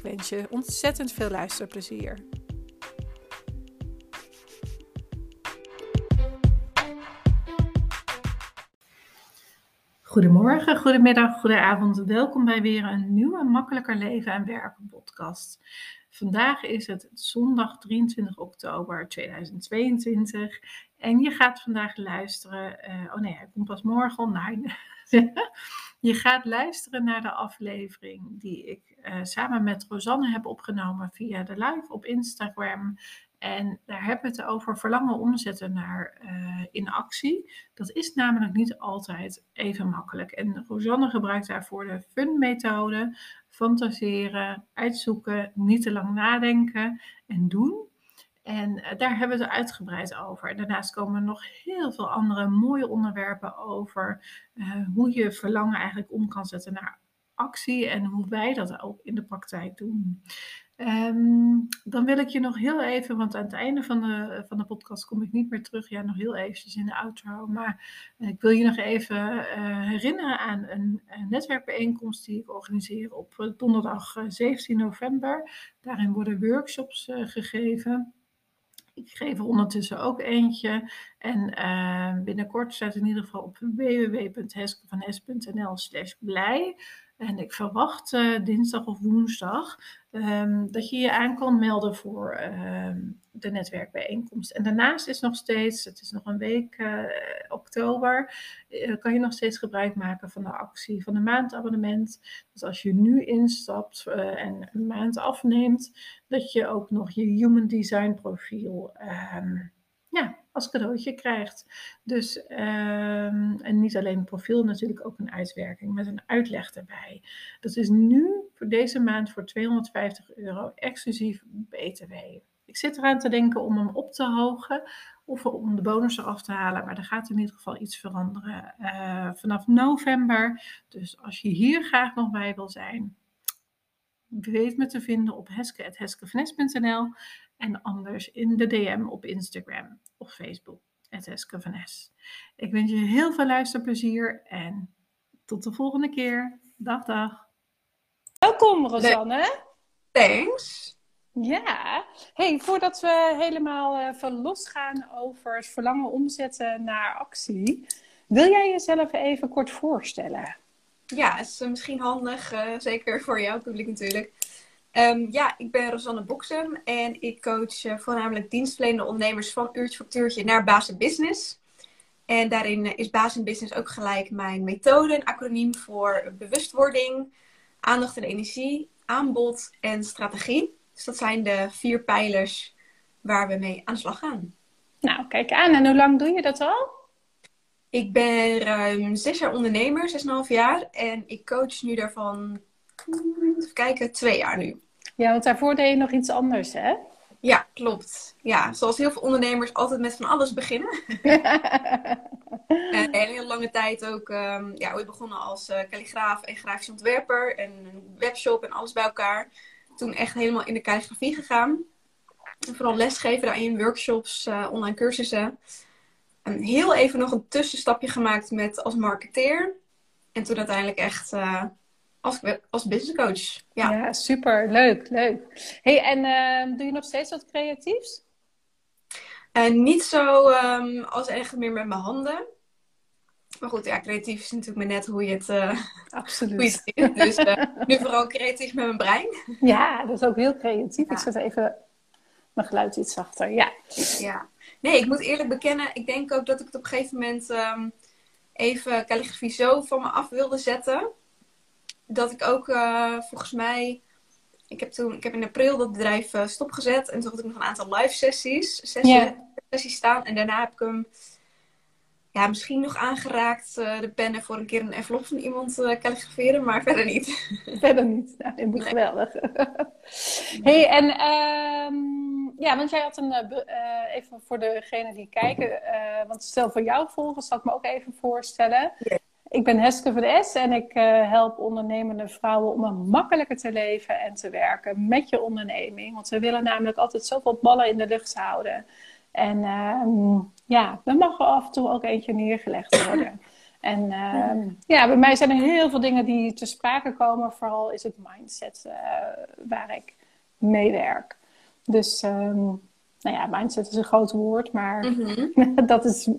Ik wens je ontzettend veel luisterplezier. Goedemorgen, goedemiddag, goedenavond. Welkom bij weer een nieuwe Makkelijker Leven en Werken podcast. Vandaag is het zondag 23 oktober 2022 en je gaat vandaag luisteren. Uh, oh nee, hij komt pas morgen online. je gaat luisteren naar de aflevering die ik uh, samen met Rosanne heb opgenomen via de live op Instagram. En daar hebben we het over verlangen omzetten naar uh, in actie. Dat is namelijk niet altijd even makkelijk. En Rosanne gebruikt daarvoor de FUN-methode. Fantaseren, uitzoeken, niet te lang nadenken en doen. En eh, daar hebben we het uitgebreid over. Daarnaast komen er nog heel veel andere mooie onderwerpen over uh, hoe je verlangen eigenlijk om kan zetten naar actie en hoe wij dat ook in de praktijk doen. Um, dan wil ik je nog heel even, want aan het einde van de, van de podcast kom ik niet meer terug. Ja, nog heel eventjes in de outro. Maar ik wil je nog even herinneren aan een, een, netwerkbijeenkomst die ik organiseer op donderdag 17 november. Daarin worden workshops gegeven. Ik geef er ondertussen ook eentje. En uh, binnenkort staat in ieder geval op www.heskevanes.nl slash blij. En ik verwacht uh, dinsdag of woensdag um, dat je je aan kan melden voor uh, de netwerkbijeenkomst. En daarnaast is nog steeds, het is nog een week uh, oktober, kan je nog steeds gebruik maken van de actie van de maandabonnement. Dus als je nu instapt en een maand afneemt, dat je ook nog je Human Design profiel um, ja, als cadeautje krijgt. Dus, um, en niet alleen een profiel, natuurlijk ook een uitwerking met een uitleg erbij. Dat is nu voor deze maand voor 250 euro exclusief BTW. Ik zit eraan te denken om hem op te hogen of om de bonus eraf te halen, maar er gaat in ieder geval iets veranderen uh, vanaf november. Dus als je hier graag nog bij wil zijn, weet me te vinden op heske.heskevanes.nl en anders in de DM op Instagram of Facebook, Heske Ik wens je heel veel luisterplezier en tot de volgende keer. Dag, dag. Welkom, Rosanne. Thanks. Ja, hey, voordat we helemaal uh, van losgaan over het verlangen omzetten naar actie, wil jij jezelf even kort voorstellen? Ja, is uh, misschien handig, uh, zeker voor jou publiek natuurlijk. Um, ja, ik ben Rosanne Boksem en ik coach uh, voornamelijk dienstverlenende ondernemers van uurtje factuurtje naar basis business. En daarin uh, is basis business ook gelijk mijn methode, een acroniem voor bewustwording, aandacht en energie, aanbod en strategie. Dus dat zijn de vier pijlers waar we mee aan de slag gaan. Nou, kijk aan. En hoe lang doe je dat al? Ik ben ruim zes jaar ondernemer, zes en een half jaar. En ik coach nu daarvan even kijken, twee jaar nu. Ja, want daarvoor deed je nog iets anders, hè? Ja, klopt. Ja, zoals heel veel ondernemers altijd met van alles beginnen. en een hele lange tijd ook, um, ja, we begonnen als uh, kalligraaf en grafisch ontwerper en een webshop en alles bij elkaar. Toen echt helemaal in de kalligrafie gegaan. En vooral lesgeven daarin, workshops, uh, online cursussen. En heel even nog een tussenstapje gemaakt met als marketeer. En toen uiteindelijk echt uh, als, als business coach. Ja. ja, super. Leuk, leuk. Hey, en uh, doe je nog steeds wat creatiefs? Uh, niet zo um, als echt meer met mijn handen. Maar goed, ja, creatief is natuurlijk maar net hoe je het, uh, Absoluut. Hoe je het ziet. Dus nu vooral creatief met mijn brein. Ja, dat is ook heel creatief. Ja. Ik zet even mijn geluid iets zachter. Ja. ja. Nee, ik moet eerlijk bekennen, ik denk ook dat ik het op een gegeven moment um, even calligrafie zo van me af wilde zetten dat ik ook uh, volgens mij. Ik heb, toen, ik heb in april dat bedrijf uh, stopgezet. En toen had ik nog een aantal live sessies, sessies, yeah. sessies staan. En daarna heb ik hem ja, misschien nog aangeraakt uh, de pennen voor een keer een envelop van iemand kalligraferen, maar verder niet. Verder niet. Nou, dat moet geweldig. hey, en um, ja, want jij had een, even voor degenen die kijken, want stel voor jou volgen, zal ik me ook even voorstellen. Ik ben Heske van S en ik help ondernemende vrouwen om een makkelijker te leven en te werken met je onderneming. Want we willen namelijk altijd zoveel ballen in de lucht houden. En uh, ja, er mag af en toe ook eentje neergelegd worden. En uh, ja, bij mij zijn er heel veel dingen die te sprake komen. Vooral is het mindset uh, waar ik mee werk. Dus um, nou ja, mindset is een groot woord, maar mm-hmm. dat is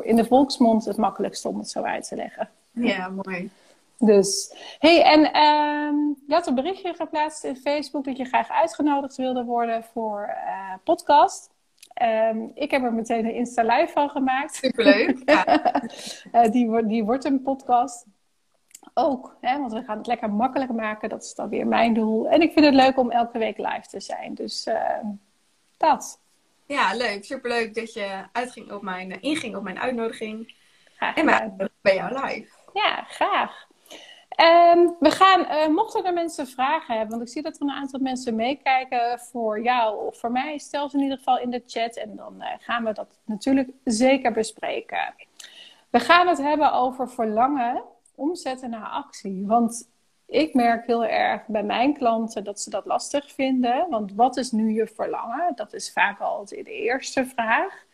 in de volksmond het makkelijkste om het zo uit te leggen. Ja, mooi. Dus, hey, en um, je had een berichtje geplaatst in Facebook dat je graag uitgenodigd wilde worden voor uh, podcast. Um, ik heb er meteen een Insta Live van gemaakt. Superleuk. Ja. uh, die, die wordt een podcast. Ook, hè, want we gaan het lekker makkelijk maken. Dat is dan weer mijn doel. En ik vind het leuk om elke week live te zijn. Dus uh, dat. Ja, leuk. Superleuk dat je uitging op mijn, uh, inging op mijn uitnodiging. Graag en bij jou live. Ja, graag. Um, we gaan, uh, mochten er mensen vragen hebben, want ik zie dat er een aantal mensen meekijken voor jou of voor mij, stel ze in ieder geval in de chat en dan uh, gaan we dat natuurlijk zeker bespreken. We gaan het hebben over verlangen, omzetten naar actie. Want ik merk heel erg bij mijn klanten dat ze dat lastig vinden. Want wat is nu je verlangen? Dat is vaak al de eerste vraag.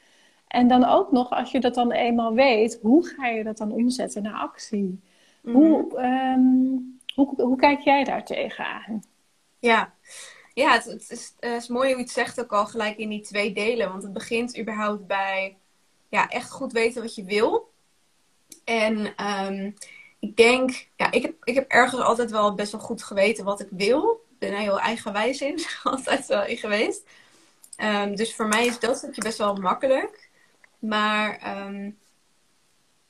En dan ook nog, als je dat dan eenmaal weet, hoe ga je dat dan omzetten naar actie? Hoe, um, hoe, hoe, kijk jij daar tegenaan? Ja, ja het, het, is, het, is, mooi hoe je het zegt ook al gelijk in die twee delen. Want het begint überhaupt bij ja, echt goed weten wat je wil. En um, ik denk, ja, ik heb, ik heb ergens altijd wel best wel goed geweten wat ik wil. Ik ben er heel eigenwijs in, altijd wel in geweest. Um, dus voor mij is dat stukje best wel makkelijk. Maar um,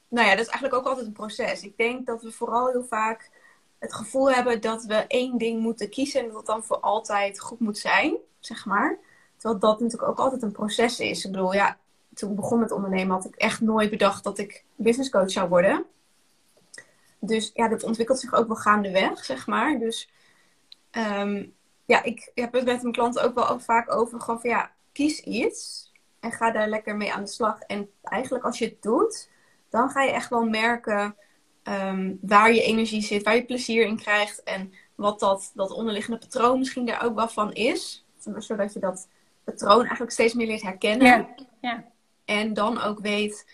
nou ja, dat is eigenlijk ook altijd een proces. Ik denk dat we vooral heel vaak het gevoel hebben dat we één ding moeten kiezen en dat het dan voor altijd goed moet zijn, zeg maar. Terwijl dat natuurlijk ook altijd een proces is. Ik bedoel, ja, toen ik begon met ondernemen had ik echt nooit bedacht dat ik business coach zou worden. Dus ja, dat ontwikkelt zich ook wel gaandeweg, zeg maar. Dus um, ja, ik heb het met mijn klanten ook wel vaak over van ja, kies iets en ga daar lekker mee aan de slag. En eigenlijk als je het doet, dan ga je echt wel merken um, waar je energie zit, waar je plezier in krijgt en wat dat, dat onderliggende patroon misschien daar ook wel van is. Zodat je dat patroon eigenlijk steeds meer leert herkennen. Ja. ja. En dan ook weet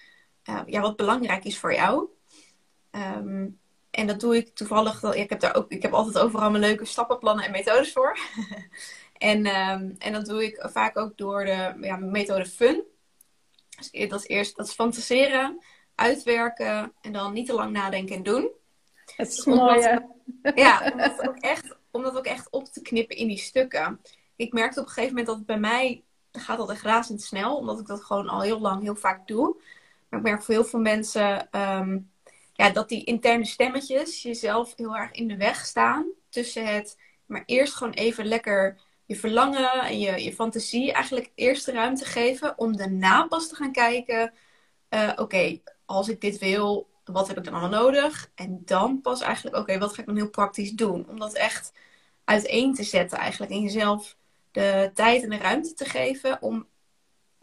uh, ja, wat belangrijk is voor jou. Um, en dat doe ik toevallig. Ik heb, daar ook, ik heb altijd overal mijn leuke stappenplannen en methodes voor. en, um, en dat doe ik vaak ook door de ja, methode FUN. Dus dat is eerst dat is fantaseren uitwerken en dan niet te lang nadenken en doen. Het is mooi, Ja, om dat, ook echt, om dat ook echt op te knippen in die stukken. Ik merkte op een gegeven moment dat bij mij gaat dat echt razendsnel, omdat ik dat gewoon al heel lang heel vaak doe. Maar ik merk voor heel veel mensen um, ja, dat die interne stemmetjes jezelf heel erg in de weg staan. Tussen het, maar eerst gewoon even lekker je verlangen en je, je fantasie eigenlijk eerst de ruimte geven. Om daarna pas te gaan kijken, uh, oké, als ik dit wil, wat heb ik dan allemaal nodig? En dan pas eigenlijk, oké, wat ga ik dan heel praktisch doen? Om dat echt uiteen te zetten eigenlijk. En jezelf de tijd en de ruimte te geven om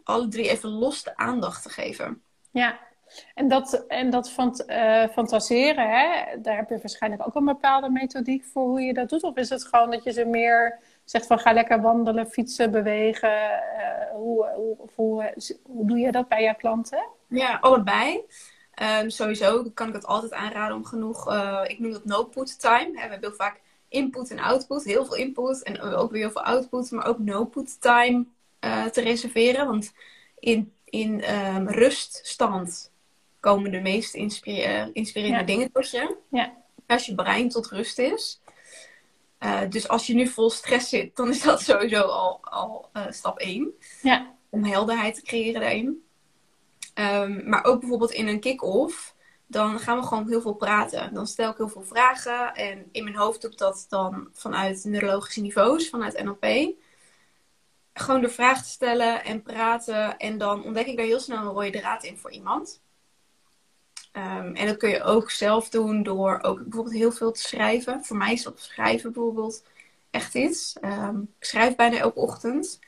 alle drie even los de aandacht te geven. Ja, en dat, en dat uh, fantaseren, hè, daar heb je waarschijnlijk ook een bepaalde methodiek voor hoe je dat doet. Of is het gewoon dat je ze meer zegt van ga lekker wandelen, fietsen, bewegen? Uh, hoe, hoe, hoe, doe je dat bij je klanten? Ja, allebei. Um, sowieso kan ik het altijd aanraden om genoeg, uh, ik noem dat no-put time. We hebben heel vaak input en output, heel veel input en ook weer heel veel output, maar ook no-put time te reserveren. Want in, in um, ruststand komen de meest inspire inspirerende ja. dingen tot je. Ja. Als je brein tot rust is. Uh, dus als je nu vol stress zit, dan is dat sowieso al, al stap 1. Ja. Om helderheid te creëren daarin. Um, maar ook bijvoorbeeld in een kick-off, dan gaan we gewoon heel veel praten. Dan stel ik heel veel vragen en in mijn hoofd doe ik dat dan vanuit neurologische niveaus, vanuit NLP. Gewoon door vragen te stellen en praten en dan ontdek ik daar heel snel een rode draad in voor iemand. Ehm, en dat kun je ook zelf doen door ook bijvoorbeeld heel veel te schrijven. Voor mij is dat schrijven bijvoorbeeld echt iets. Ehm, ik schrijf bijna elke ochtend.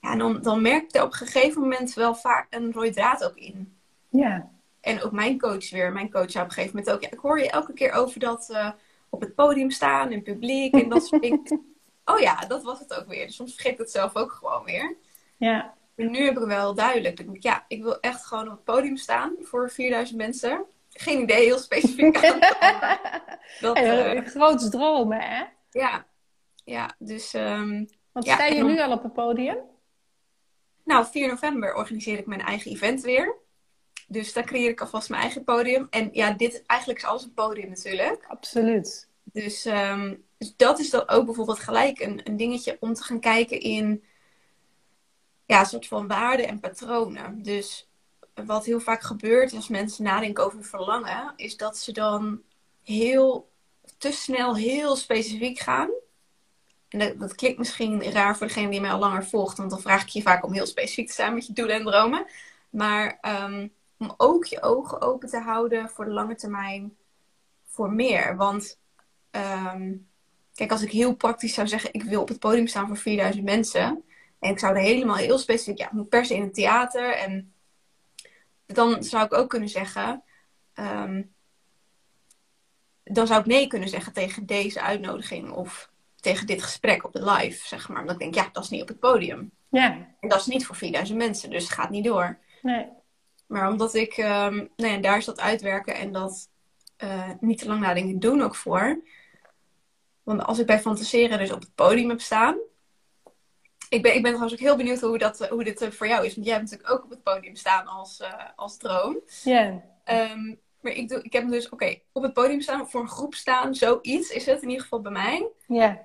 Ja, en dan, dan merk ik er op een gegeven moment wel vaak een rode draad ook in. Ja. En ook mijn coach weer. Mijn coach zei op een gegeven moment ook... Ja, ik hoor je elke keer over dat uh, op het podium staan in publiek en dat soort dingen. Oh ja, dat was het ook weer. Dus soms vergeet ik het zelf ook gewoon weer. Ja. En nu heb ik wel duidelijk. Ik, ja, ik wil echt gewoon op het podium staan voor 4000 mensen. Geen idee, heel specifiek. dat, uh, grote dromen, hè? Ja, ja dus... Um, Want ja, sta je nu al op het podium? Nou, 4 november organiseer ik mijn eigen event weer. Dus daar creëer ik alvast mijn eigen podium. En ja, dit eigenlijk is alles een podium natuurlijk. Absoluut. Dus, um, dus dat is dan ook bijvoorbeeld gelijk een, een dingetje om te gaan kijken in ja, soort van waarden en patronen. Dus wat heel vaak gebeurt als mensen nadenken over verlangen, is dat ze dan heel te snel heel specifiek gaan. En dat, klinkt misschien raar voor degene die mij al langer volgt, want dan vraag ik je vaak om heel specifiek te zijn met je doelen en dromen. Maar um, om ook je ogen open te houden voor de lange termijn voor meer. Want um, kijk, als ik heel praktisch zou zeggen, ik wil op het podium staan voor 4000 mensen. En ik zou er helemaal heel specifiek, ja, moet per se in een theater. En dan zou ik ook kunnen zeggen, um, dan zou ik nee kunnen zeggen tegen deze uitnodiging of tegen dit gesprek op de live, zeg maar. Omdat ik denk, ja, dat is niet op het podium. Ja. En dat is niet voor 4000 mensen, dus het gaat niet door. Nee. Maar omdat ik, um, nou ja, daar is dat uitwerken en dat uh, niet te lang nadenken doen ook voor. Want als ik bij fantaseren dus op het podium heb staan. Ik ben, ik ben trouwens ook heel benieuwd hoe, dat, hoe dit uh, voor jou is. Want jij hebt natuurlijk ook op het podium staan als, uh, als droom. Ja. Yeah. Um, maar ik, doe, ik heb dus, oké, okay, op het podium staan, voor een groep staan, zoiets is het in ieder geval bij mij. Ja. Yeah.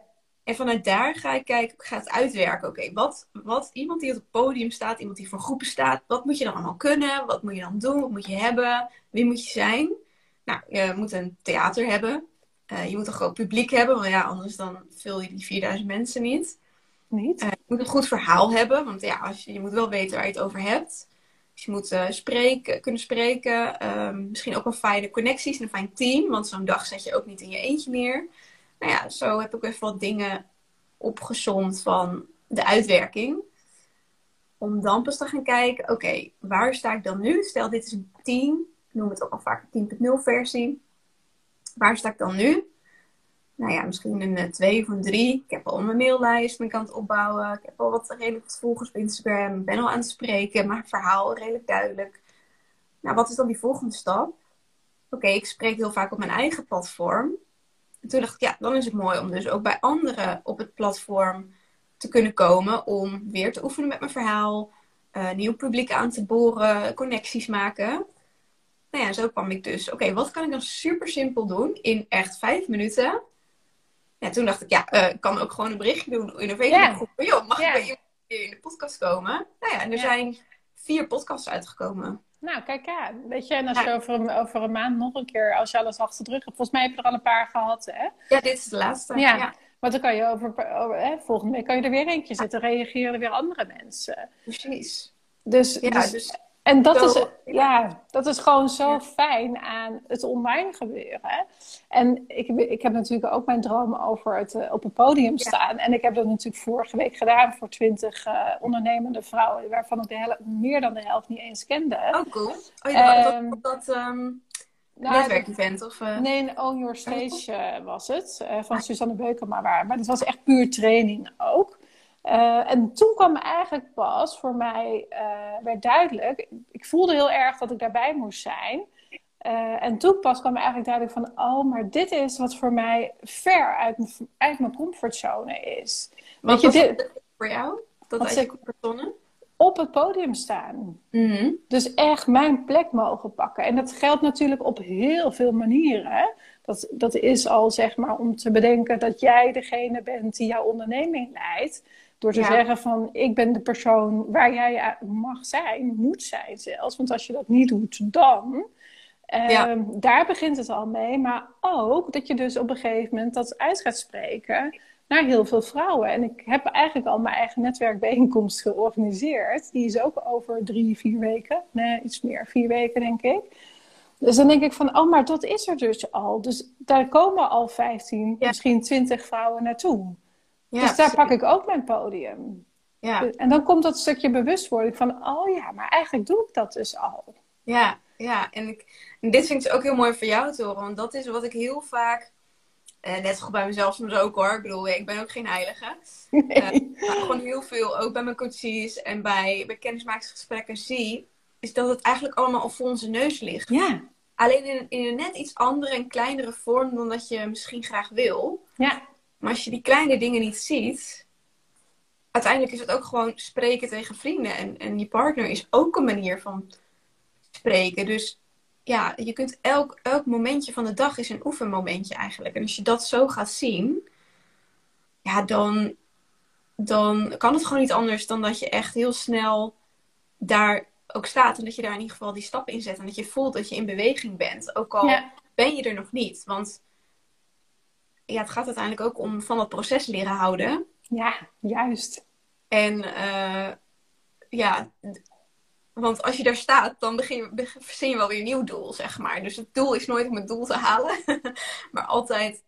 En vanuit daar ga ik kijken, ik ga het uitwerken. Oké, okay, wat, wat iemand die op het podium staat, iemand die voor groepen staat, wat moet je dan allemaal kunnen? Wat moet je dan doen? Wat moet je hebben? Wie moet je zijn? Nou, je moet een theater hebben. Uh, je moet een groot publiek hebben, want ja, anders dan vul je die 4000 mensen niet. Uh, je moet een goed verhaal hebben, want ja, als je, je moet wel weten waar je het over hebt. Dus je moet uh, spreken, kunnen spreken. Um, misschien ook wel fijne connecties en een fijn team, want zo'n dag zet je ook niet in je eentje neer. Nou ja, zo heb ik even wat dingen opgezond van de uitwerking. Om dan pas te gaan kijken, oké, waar sta ik dan nu? Stel, dit is een team. Ik noem het ook al vaak een 10.0 versie. Waar sta ik dan nu? Nou ja, misschien een uh, twee of een drie. Ik heb al mijn maillijst, aan het opbouwen. Ik heb al wat redelijk volgers op Instagram. Ik ben al aan het spreken, mijn verhaal redelijk duidelijk. Nou, wat is dan die volgende stap? Oké, ik spreek heel vaak op mijn eigen platform. En toen dacht ik, ja, dan is het mooi om dus ook bij anderen op het platform te kunnen komen. Om weer te oefenen met mijn verhaal. Uh, nieuw publiek aan te boren, connecties maken. Nou ja, zo kwam ik dus. Oké, wat kan ik dan super simpel doen in echt vijf minuten? Ja, toen dacht ik, ja, uh, ik kan ook gewoon een berichtje doen in een Facebookgroep. Yeah. Joh, mag yeah. ik bij je in de podcast komen? Nou ja, en er yeah. zijn vier podcasts uitgekomen. Nou, kijk ja. Weet je, en als je over een, over een maand nog een keer, als je alles achter de rug hebt. Volgens mij heb je er al een paar gehad, hè? Ja, dit is de laatste. Ja. ja. Maar dan kan je over, over hè, volgende week kan je er weer eentje zetten. Reageren er weer andere mensen. Precies. Dus, ja, dus, dus en dat zo, is, ja, dat is gewoon zo ja. fijn aan het online gebeuren. En ik, ik heb natuurlijk ook mijn droom over het uh, op het podium staan. En ik heb dat natuurlijk vorige week gedaan voor twintig uh, ondernemende vrouwen, waarvan ik de helft, meer dan de helft niet eens kende. Oh, cool. Oh, ja, um, dat, dat um, nou, netwerkevent? Of, uh... Nee, een Own Your Stage was het, van. Suzanne Beukema. Maar dat was echt puur training ook. Uh, en toen kwam eigenlijk pas voor mij uh, werd duidelijk. Ik voelde heel erg dat ik daarbij moest zijn. Uh, en toen pas kwam eigenlijk duidelijk van: oh, maar dit is wat voor mij ver uit, uit mijn comfortzone is. Wat Weet je, dit voor jou? Dat uit je comfortzone? Op het podium staan. Mm -hmm. Dus echt mijn plek mogen pakken. En dat geldt natuurlijk op heel veel manieren. Dat, dat is al zeg maar om te bedenken dat jij degene bent die jouw onderneming leidt. Door te ja. zeggen van ik ben de persoon waar jij mag zijn, moet zijn zelfs. Want als je dat niet doet, dan. Ja. Um, daar begint het al mee. Maar ook dat je dus op een gegeven moment dat uit gaat spreken naar heel veel vrouwen. En ik heb eigenlijk al mijn eigen netwerkbijeenkomst georganiseerd. Die is ook over drie, vier weken. Nee, iets meer, vier weken denk ik. Dus dan denk ik van, oh, maar dat is er dus al. Dus daar komen al 15, misschien 20 vrouwen naartoe. Ja, dus daar pak ik ook mijn podium. Ja. En dan komt dat stukje bewustwording van, oh ja, maar eigenlijk doe ik dat dus al. Ja, ja. En, ik, en dit vind ik dus ook heel mooi voor jou te horen. Want dat is wat ik heel vaak, eh, net zo bij mezelf soms ook hoor. Ik bedoel, ik ben ook geen heilige. Nee. Uh, maar gewoon heel veel, ook bij mijn coaches en bij, bij kennismakingsgesprekken zie, is dat het eigenlijk allemaal al voor onze neus ligt. Ja. Alleen in, in een net iets andere en kleinere vorm dan dat je misschien graag wil. Ja. Maar als je die kleine dingen niet ziet, uiteindelijk is het ook gewoon spreken tegen vrienden. En, en je partner is ook een manier van spreken. Dus ja, je kunt elk, elk momentje van de dag is een oefenmomentje eigenlijk. En als je dat zo gaat zien, ja, dan, dan kan het gewoon niet anders dan dat je echt heel snel daar ook staat. En dat je daar in ieder geval die stap in zet. En dat je voelt dat je in beweging bent. Ook al ben je er nog niet. Want ja, het gaat uiteindelijk ook om van het proces leren houden. Ja, juist. En uh, ja, want als je daar staat, dan begin, begin je wel weer een nieuw doel, zeg maar. Dus het doel is nooit om het doel te halen. maar altijd,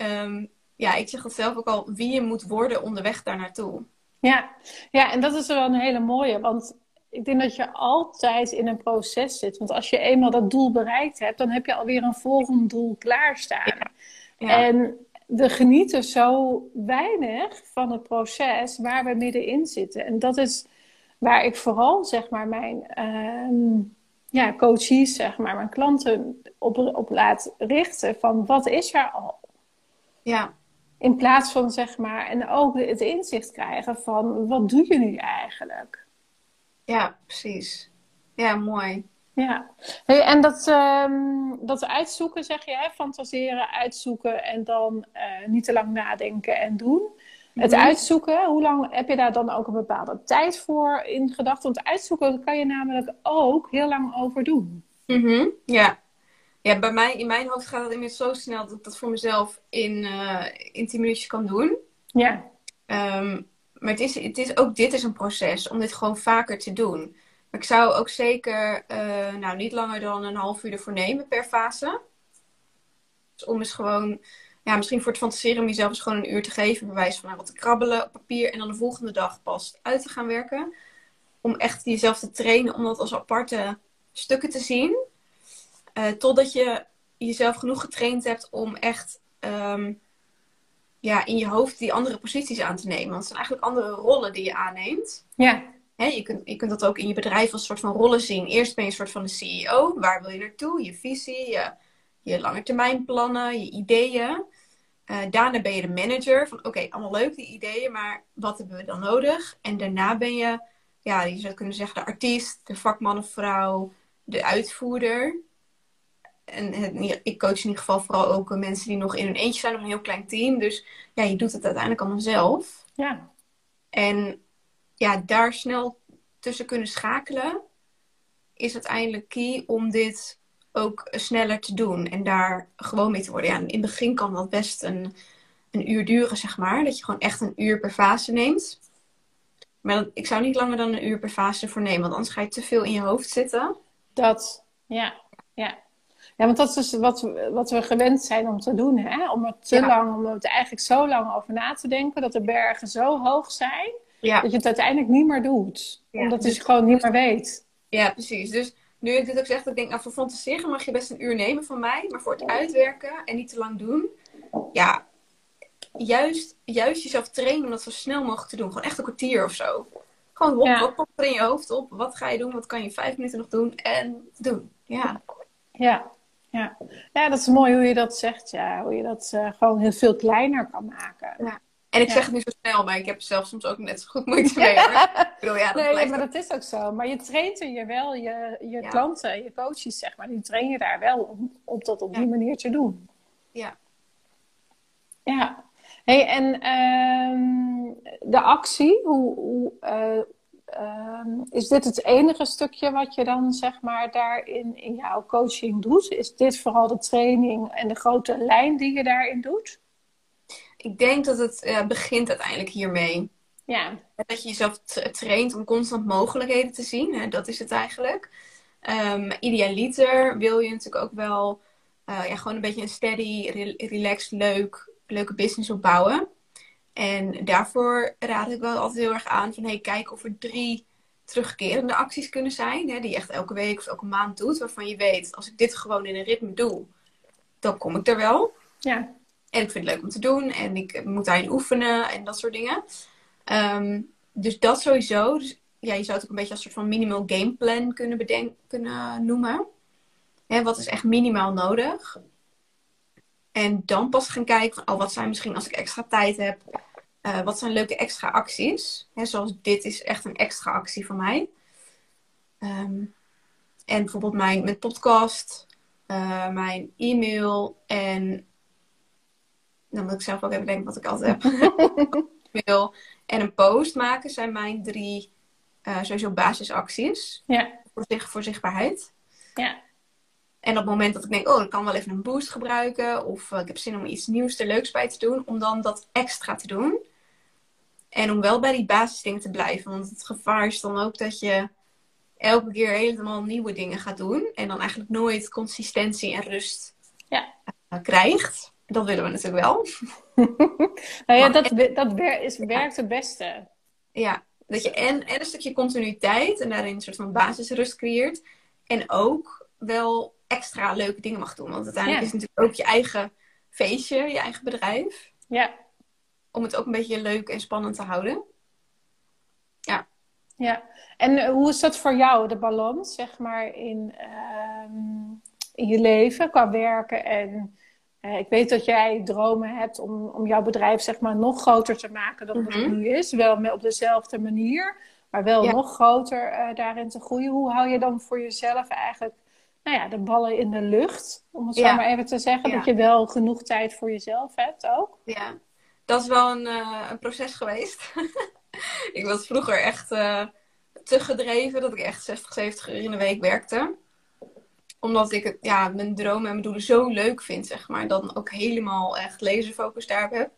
um, ja, ik zeg het zelf ook al, wie je moet worden onderweg daar naartoe. Ja. ja, en dat is wel een hele mooie. Want ik denk dat je altijd in een proces zit. Want als je eenmaal dat doel bereikt hebt, dan heb je alweer een volgend doel klaarstaan. Ja. En we genieten zo weinig van het proces waar we middenin zitten. En dat is waar ik vooral zeg maar mijn uh, ja, coaches, zeg maar, mijn klanten op, op laat richten van wat is er al? Ja. In plaats van zeg maar, en ook het inzicht krijgen van wat doe je nu eigenlijk? Ja, precies. Ja, mooi. Ja, hey, en dat, um, dat uitzoeken, zeg je, hè? fantaseren, uitzoeken en dan uh, niet te lang nadenken en doen. Het mhm. uitzoeken, hoe lang heb je daar dan ook een bepaalde tijd voor in gedachten? Want uitzoeken kan je namelijk ook heel lang over doen. Mm Ja. Ja, bij mij, in mijn hoofd gaat het inmiddels zo snel dat ik dat voor mezelf in, uh, in 10 minuutjes kan doen. Ja. Um, maar het is, het is, ook dit is een proces om dit gewoon vaker te doen. Maar ik zou ook zeker uh, nou, niet langer dan een half uur ervoor nemen per fase. Dus om eens gewoon ja, misschien voor het fantaseren om jezelf eens gewoon een uur te geven. Bewijs van nou, wat te krabbelen op papier. En dan de volgende dag pas uit te gaan werken. Om echt jezelf te trainen om dat als aparte stukken te zien. Uh, totdat je jezelf genoeg getraind hebt om echt um, ja, in je hoofd die andere posities aan te nemen. Want het zijn eigenlijk andere rollen die je aanneemt. Ja. Je, kunt, je kunt dat ook in je bedrijf als soort van rollen zien. Eerst ben je een soort van de CEO. Waar wil je naartoe? Je visie, je, je lange termijn plannen, je ideeën. Uh, daarna ben je de manager van oké, allemaal leuk die ideeën, maar wat hebben we dan nodig? En daarna ben je, ja, je zou kunnen zeggen de artiest, de vakman of vrouw, de uitvoerder. En ik coach in ieder geval vooral ook mensen die nog in hun eentje zijn, of een heel klein team. Dus ja, je doet het uiteindelijk allemaal zelf. Ja. En ja, daar snel tussen kunnen schakelen is uiteindelijk key om dit ook sneller te doen en daar gewoon mee te worden. Ja, in het begin kan dat best een, een uur duren, zeg maar. Dat je gewoon echt een uur per fase neemt. Maar ik zou niet langer dan een uur per fase voor nemen, want anders ga je te veel in je hoofd zitten. Dat, ja, ja. Ja, want dat is dus wat, wat we gewend zijn om te doen. Hè? Om er te lang, om er eigenlijk zo lang over na te denken, dat de bergen zo hoog zijn, dat je het uiteindelijk niet meer doet. omdat je dus... gewoon niet meer weet. Ja, precies. Dus nu ik dit ook zeg, dat ik denk, nou voor fantaseren mag je best een uur nemen van mij. Maar voor het uitwerken en niet te lang doen. Ja, juist, juist jezelf trainen om dat zo snel mogelijk te doen. Gewoon echt een kwartier of zo. Gewoon hop, ja. hop, er in je hoofd op. Wat ga je doen? Wat kan je vijf minuten nog doen? En doen. Ja. Ja. Ja. ja, dat is mooi hoe je dat zegt. Ja. Hoe je dat uh, gewoon heel veel kleiner kan maken. Ja. En ik zeg het nu zo snel, maar ik heb zelf soms ook net zo goed moeite mee. ik bedoel, ja, dat nee, maar dat is ook zo. Maar je traint er je wel, je, je klanten, je coaches, zeg maar, die train je daar wel om, om dat op die manier te doen. Ja. Ja. Hey, en uh, de actie, hoe, hoe uh, uh, is dit het enige stukje wat je dan zeg maar daarin in jouw coaching doet? Is dit vooral de training en de grote lijn die je daarin doet? Ik denk dat het uh, begint uiteindelijk hiermee. Ja. Dat je jezelf traint om constant mogelijkheden te zien. Hè? Dat is het eigenlijk. Um, idealiter wil je natuurlijk ook wel uh, ja, gewoon een beetje een steady, relaxed, leuk, leuke business opbouwen. En daarvoor raad ik wel altijd heel erg aan van hey, kijk of er drie terugkerende acties kunnen zijn. Hè, die je echt elke week of elke maand doet. Waarvan je weet, als ik dit gewoon in een ritme doe, dan kom ik er wel. Ja. En ik vind het leuk om te doen. En ik moet daarin oefenen en dat soort dingen. Um, dus dat sowieso. Dus, ja, je zou het ook een beetje als een soort van minimal gameplan kunnen, kunnen noemen. Hè, wat is echt minimaal nodig? En dan pas gaan kijken van, oh, wat zijn misschien als ik extra tijd heb, uh, wat zijn leuke extra acties? Hè, zoals dit is echt een extra actie voor mij. Um, en bijvoorbeeld mijn, mijn podcast, uh, mijn e-mail en dan moet ik zelf ook even denken wat ik altijd heb. e-mail en een post maken zijn mijn drie uh, sowieso basisacties. Ja. Voor, zich, voor zichtbaarheid. Ja. En op het moment dat ik denk, oh, ik kan wel even een boost gebruiken. Of uh, ik heb zin om iets nieuws er leuks bij te doen. Om dan dat extra te doen. En om wel bij die basisdingen te blijven. Want het gevaar is dan ook dat je elke keer helemaal nieuwe dingen gaat doen. En dan eigenlijk nooit consistentie en rust ja. uh, krijgt. Dat willen we natuurlijk wel. nou ja, dat, dat is, werkt het beste. Ja, dat je en, en een stukje continuïteit en daarin een soort van basisrust creëert. En ook wel extra leuke dingen mag doen. Want uiteindelijk is het natuurlijk ook je eigen feestje, je eigen bedrijf. Ja. Om het ook een beetje leuk en spannend te houden. Ja. Ja. En eh, hoe is dat voor jou, de balans, zeg maar, in, uh, in je leven qua werken en ik weet dat jij dromen hebt om, om jouw bedrijf zeg maar, nog groter te maken dan mm het nu is. Wel op dezelfde manier, maar wel nog groter uh, daarin te groeien. Hoe hou je dan voor jezelf eigenlijk nou ja, de ballen in de lucht? Om het zo maar even te zeggen. Dat je wel genoeg tijd voor jezelf hebt ook. Ja, dat is wel een, uh, een proces geweest. ik was vroeger echt te gedreven dat ik echt 60, 70 uur in de week werkte omdat ik het, ja, mijn dromen en mijn doelen zo leuk vind, zeg maar. Dan ook helemaal echt laserfocus daarop heb.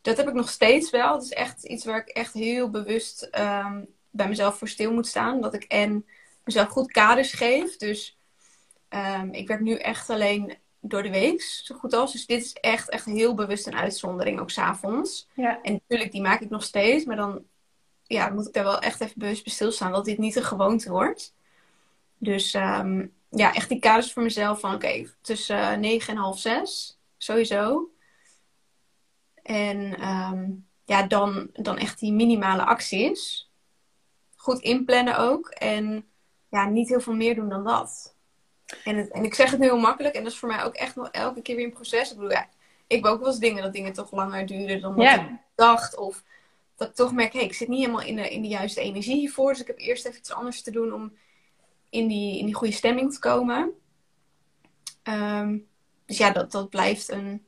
Dat heb ik nog steeds wel. Het is echt iets waar ik echt heel bewust ehm, bij mezelf voor stil moet staan. Dat ik en mezelf goed kaders geef. Dus um, ik werk nu echt alleen door de week, zo goed als. Dus dit is echt, echt heel bewust een uitzondering, ook s'avonds. Ja. En natuurlijk, die maak ik nog steeds. Maar dan ja, moet ik daar wel echt even bewust bij stilstaan. Dat dit niet een gewoonte wordt. Dus um, ja, echt die kaders voor mezelf van oké, tussen uh, negen en half zes, sowieso. En um, ja, dan, dan echt die minimale acties. Goed inplannen ook. En ja, niet heel veel meer doen dan dat. En, het, en ik zeg het nu heel makkelijk. En dat is voor mij ook echt nog elke keer weer een proces. Ik bedoel, ja, ik heb ook wel eens dingen dat dingen toch langer duren dan wat ik dacht. Of dat ik toch merk, hé, hey, ik zit niet helemaal in de, in de juiste energie hiervoor. Dus ik heb eerst even iets anders te doen om in die, in die goede stemming te komen. Um, dus ja, dat, dat blijft een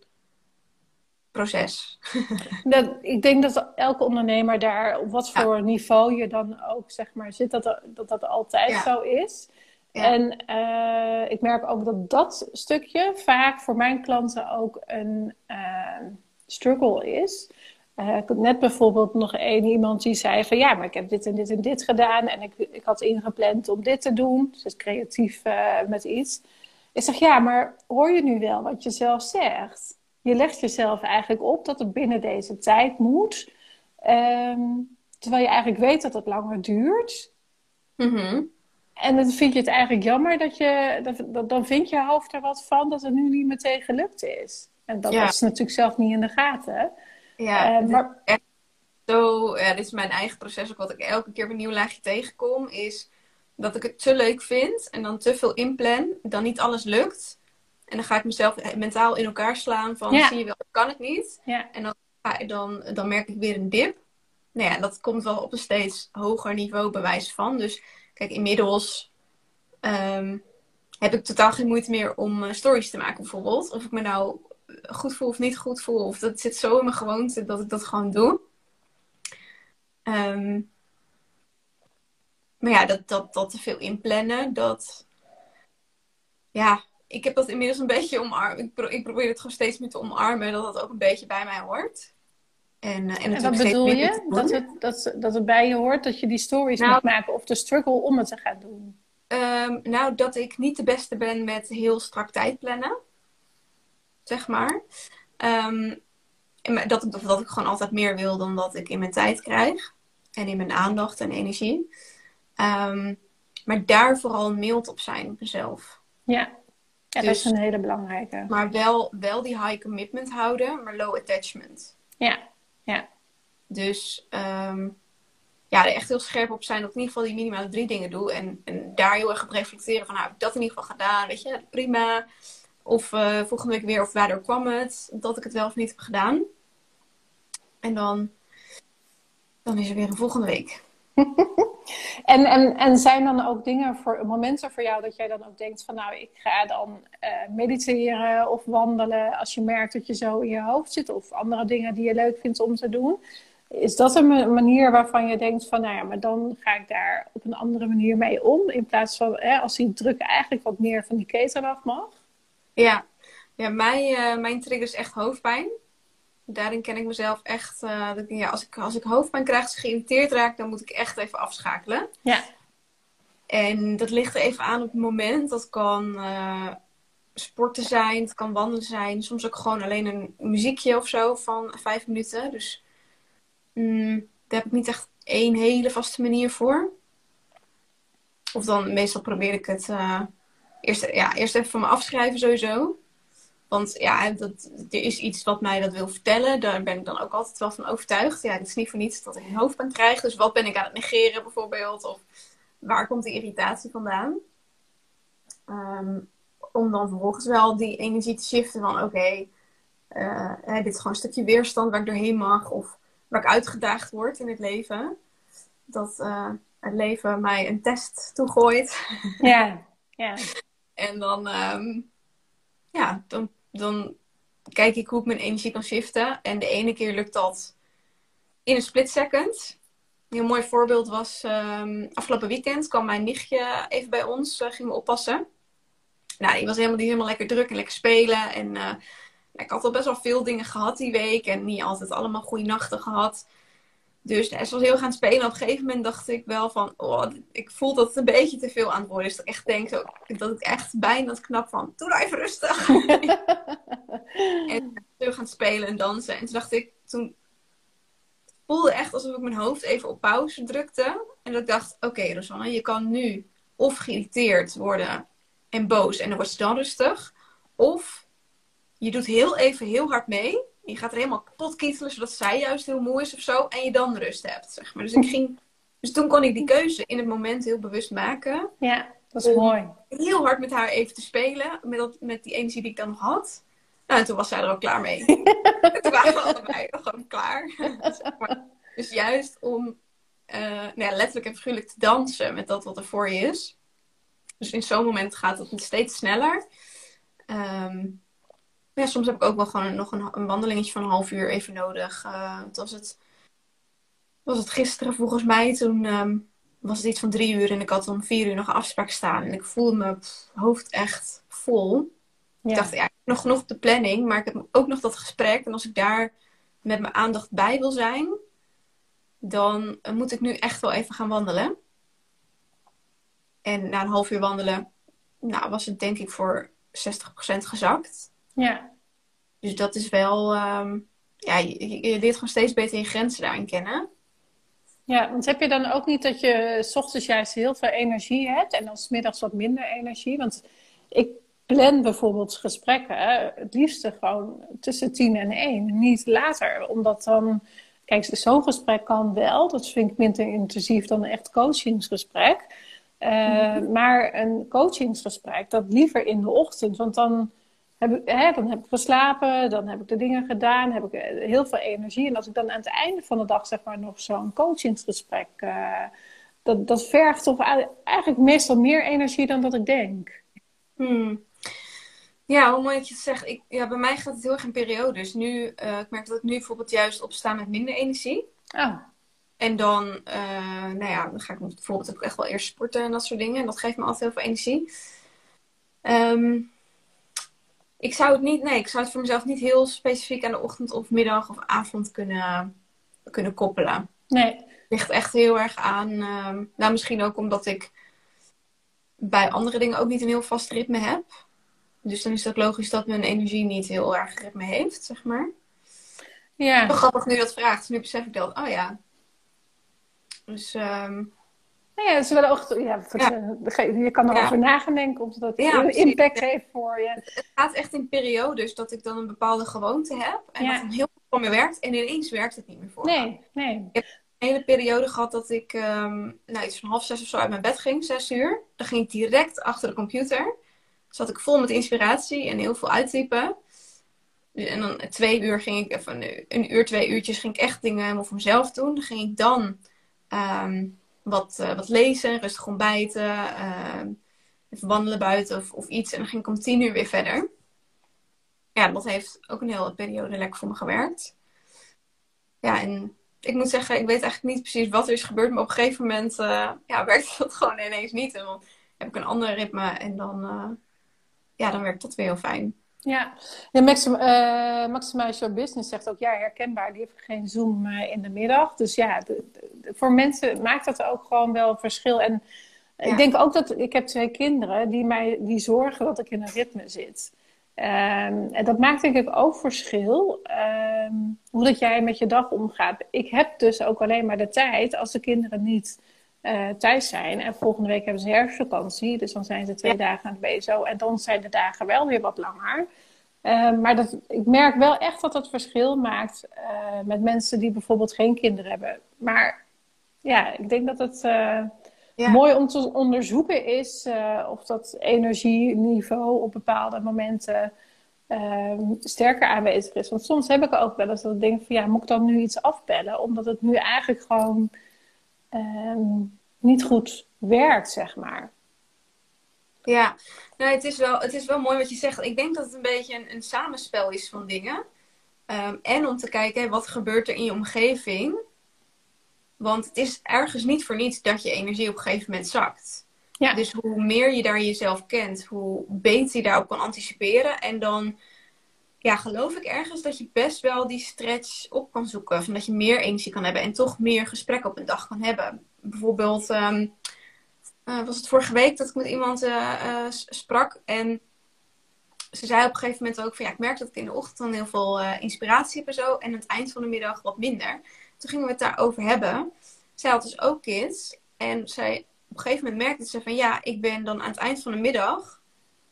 proces. dat, ik denk dat elke ondernemer daar, op wat voor niveau je dan ook zeg maar zit, dat dat, dat altijd zo is. Ja. En uh, ik merk ook dat dat stukje vaak voor mijn klanten ook een uh, struggle is. Uh, ik had net bijvoorbeeld nog één iemand die zei van ja, maar ik heb dit en dit en dit gedaan en ik, ik had ingepland om dit te doen. Is creatief uh, met iets. Ik zeg ja, maar hoor je nu wel wat je zelf zegt? Je legt jezelf eigenlijk op dat het binnen deze tijd moet. Um, terwijl je eigenlijk weet dat het langer duurt. Mm -hmm. En dan vind je het eigenlijk jammer dat je, dat, dan vind je hoofd er wat van dat het nu niet meteen gelukt is. En dat ja. is natuurlijk zelf niet in de gaten. Ja, uh, maar... echt zo, ja, dit is mijn eigen proces ook wat ik elke keer op een nieuw laagje tegenkom, is dat ik het te leuk vind en dan te veel inplan, dan niet alles lukt. En dan ga ik mezelf mentaal in elkaar slaan van, ja. zie je wel, kan het niet. Ja. En dan, dan, dan merk ik weer een dip. Nou ja, dat komt wel op een steeds hoger niveau bewijs van. Dus kijk, inmiddels um, heb ik totaal geen moeite meer om uh, stories te maken bijvoorbeeld. Of ik me nou goed voel of niet goed voel. Of dat zit zo in mijn gewoonte dat ik dat gewoon doe. Um, maar ja, dat, dat, dat te veel inplannen, dat... Ja, ik heb dat inmiddels een beetje omarmd. Ik, pro ik probeer het gewoon steeds meer te omarmen. Dat dat ook een beetje bij mij hoort. En, en, en wat bedoel je? Dat het, dat, dat het bij je hoort dat je die stories nou, moet maken of de struggle om het te gaan doen? Ehm, nou, dat ik niet de beste ben met heel strak tijd plannen. Zeg maar. Ehm, dat, ik, dat ik gewoon altijd meer wil dan dat ik in mijn tijd krijg. En in mijn aandacht en energie. Ehm, maar daar vooral mild op zijn op mezelf. Ja, ja dat is dus een hele belangrijke. Maar wel, wel die high commitment houden, maar low attachment. Ja, ja. Dus um, ja, er echt heel scherp op zijn dat ik in ieder geval die minimale drie dingen doe. En, en daar heel erg op reflecteren van, nou, heb ik dat in ieder geval gedaan? Weet je, prima. Of uh, volgende week weer, of waardoor kwam het? Dat ik het wel of niet heb gedaan. En dan, dan is er weer een volgende week. en, en, en zijn dan ook dingen voor momenten voor jou dat jij dan ook denkt van nou, ik ga dan uh, mediteren of wandelen als je merkt dat je zo in je hoofd zit of andere dingen die je leuk vindt om te doen? Is dat een manier waarvan je denkt van nou ja, maar dan ga ik daar op een andere manier mee om in plaats van hè, als die druk eigenlijk wat meer van die keten af mag? Ja, ja mijn, uh, mijn trigger is echt hoofdpijn daarin ken ik mezelf echt. Uh, dat, ja, als, ik, als ik hoofdpijn krijg, als ik geïrriteerd raak, dan moet ik echt even afschakelen. Ja. En dat ligt er even aan op het moment. Dat kan uh, sporten zijn, het kan wandelen zijn. Soms ook gewoon alleen een muziekje of zo van vijf minuten. Dus mm, daar heb ik niet echt één hele vaste manier voor. Of dan meestal probeer ik het eerst, ja, eerst even van me afschrijven sowieso. Want ja, dat, er is iets wat mij dat wil vertellen. Daar ben ik dan ook altijd wel van overtuigd. Ja, het is niet voor niets dat ik een hoofdpijn krijg. Dus wat ben ik aan het negeren bijvoorbeeld? Of waar komt die irritatie vandaan? Um, om dan vervolgens wel die energie te shiften van oké, okay, uh, dit is gewoon een stukje weerstand waar ik doorheen mag. Of waar ik uitgedaagd word in het leven. Dat uh, het leven mij een test toegooit. Ja, ja. en dan, um, ja, dan dan kijk ik hoe ik mijn energie kan shiften. En de ene keer lukt dat in een split second. Een mooi voorbeeld was um, afgelopen weekend kwam mijn nichtje even bij ons, uh, ging me oppassen. Nou, die was helemaal, die helemaal lekker druk en lekker spelen. En uh, ik had al best wel veel dingen gehad die week en niet altijd allemaal goede nachten gehad. Dus ze was heel gaan spelen. Op een gegeven moment dacht ik wel van, oh, ik voel dat het een beetje te veel aan het worden is. Dat ik echt denk, zo, dat ik echt bijna het knap van, doe nou even rustig. en terug gaan spelen en dansen. En toen dacht ik, toen voelde echt alsof ik mijn hoofd even op pauze drukte. En dat ik dacht, oké okay, Rosanne, je kan nu of geïrriteerd worden en boos en dan word je dan rustig. Of je doet heel even heel hard mee je gaat er helemaal kapot kietelen, zodat zij juist heel moe is of zo. En je dan rust hebt, zeg maar. Dus, ik ging, dus toen kon ik die keuze in het moment heel bewust maken. Ja, dat is mooi. Heel hard met haar even te spelen. Met, dat, met die energie die ik dan nog had. Nou, en toen was zij er ook klaar mee. toen waren we allebei gewoon klaar. Dus juist om uh, nou ja, letterlijk en figuurlijk te dansen met dat wat er voor je is. Dus in zo'n moment gaat het steeds sneller. Um, ja, soms heb ik ook wel gewoon nog een, een wandelingetje van een half uur even nodig. Uh, was het, was het gisteren volgens mij. Toen um, was het iets van drie uur en ik had om vier uur nog een afspraak staan. En ik voelde mijn hoofd echt vol. Ik dacht, ja, ik heb nog genoeg op de planning, maar ik heb ook nog dat gesprek. En als ik daar met mijn aandacht bij wil zijn, dan moet ik nu echt wel even gaan wandelen. En na een half uur wandelen, nou, was het denk ik voor 60% gezakt. Ja. Dus dat is wel, um, ja, je, je, leert gewoon steeds beter je grenzen daarin kennen. Ja, want heb je dan ook niet dat je s ochtends juist heel veel energie hebt en dan smiddags wat minder energie? Want ik plan bijvoorbeeld gesprekken het liefste gewoon tussen tien en één, niet later. Omdat dan, kijk, zo'n gesprek kan wel, dat vind ik minder intensief dan een echt coachingsgesprek. Uh, mm-hmm. Maar een coachingsgesprek, dat liever in de ochtend, want dan heb ik, hè, dan heb ik geslapen, dan heb ik de dingen gedaan, heb ik eh, heel veel energie. En als ik dan aan het einde van de dag zeg maar nog zo'n coachingsgesprek, uh, dat, dat vergt toch eigenlijk meestal meer energie dan dat ik denk. Hmm. Ja, hoe mooi dat je het zegt. Ik, ja, bij mij gaat het heel erg in periodes. Nu, uh, ik merk dat ik nu bijvoorbeeld juist opsta met minder energie. Oh. En dan, nou ja, dan ga ik bijvoorbeeld ook echt wel eerst sporten en dat soort dingen. En dat geeft me altijd heel veel energie. Um, ik zou het niet, nee, ik zou het voor mezelf niet heel specifiek aan de ochtend of middag of avond kunnen, kunnen koppelen. Nee. Het ligt echt heel erg aan, uh, nou misschien ook omdat ik bij andere dingen ook niet een heel vast ritme heb. Dus dan is het ook logisch dat mijn energie niet heel erg ritme heeft, zeg maar. Ja. Wel grappig nu dat vraagt. Nu besef ik dat. Oh ja. Dus ehm, Nou ja, het is wel ook, ja, voor- je kan erover Ja. na gaan denken of dat een impact heeft voor je. het gaat echt in periodes dat ik dan een bepaalde gewoonte heb. En dat dan heel veel voor me werkt. En ineens werkt het niet meer voor me. Nee, nee. een hele periode gehad dat ik ehm, nou, iets van half zes of zo uit mijn bed ging, zes uur. Dan ging ik direct achter de computer. Zat ik vol met inspiratie en heel veel uittypen. En dan twee uur ging ik, even een, een uur, twee uurtjes ging ik echt dingen helemaal voor mezelf doen. Dan ging ik dan ehm, wat, eh, wat lezen, rustig ontbijten, ehm, even wandelen buiten of, of iets. En dan ging ik om weer verder. Ja, dat heeft ook een hele periode lekker voor me gewerkt. Ja, en ik moet zeggen, ik weet eigenlijk niet precies wat er is gebeurd. Maar op een gegeven moment eh, ja, werkte dat gewoon ineens niet. En dan heb ik een ander ritme en dan, eh, ja, dan werkt dat weer heel fijn. Ja, ja Maxim, eh, Maximize Your Business zegt ook, ja, herkenbaar, die heeft geen Zoom eh, in de middag. Dus ja, de- de- voor mensen maakt dat ook gewoon wel verschil. En Ja. ik denk ook dat, ik heb twee kinderen die mij, die zorgen dat ik in een ritme zit. Ehm, en dat maakt denk ik ook verschil, ehm, hoe dat jij met je dag omgaat. Ik heb dus ook alleen maar de tijd als de kinderen niet eh, thuis zijn. En volgende week hebben ze herfstvakantie, dus dan zijn ze twee dagen aan het BSO. En dan zijn de dagen wel weer wat langer. Eh, maar dat, ik merk wel echt dat het verschil maakt eh, met mensen die bijvoorbeeld geen kinderen hebben. Maar ja, ik denk dat het eh, Ja. mooi om te onderzoeken is of dat energieniveau op bepaalde momenten ehm, sterker aanwezig is. Want soms heb ik ook wel eens dat ik denk van ja, moet ik dan nu iets afbellen? Omdat het nu eigenlijk gewoon ehm, niet goed werkt, zeg maar. Ja, nou, het, is wel, het is wel mooi wat je zegt. Ik denk dat het een beetje een, een samenspel is van dingen. Ehm, en om te kijken, wat gebeurt er in je omgeving? Want het is ergens niet voor niets dat je energie op een gegeven moment zakt. Ja. Dus hoe meer je daar jezelf kent, hoe beter je daarop kan anticiperen. En dan ja, geloof ik ergens dat je best wel die stretch op kan zoeken. Van dat je meer energie kan hebben en toch meer gesprekken op een dag kan hebben. Bijvoorbeeld, ehm, eh, was het vorige week dat ik met iemand eh, eh, sprak. En ze zei op een gegeven moment ook van ja, ik merk dat ik in de ochtend dan heel veel inspiratie heb en zo. En aan het eind van de middag wat minder. Toen gingen we het daarover hebben. Zij had dus ook kids. En zij, op een gegeven moment merkte ze van ja, ik ben dan aan het eind van de middag.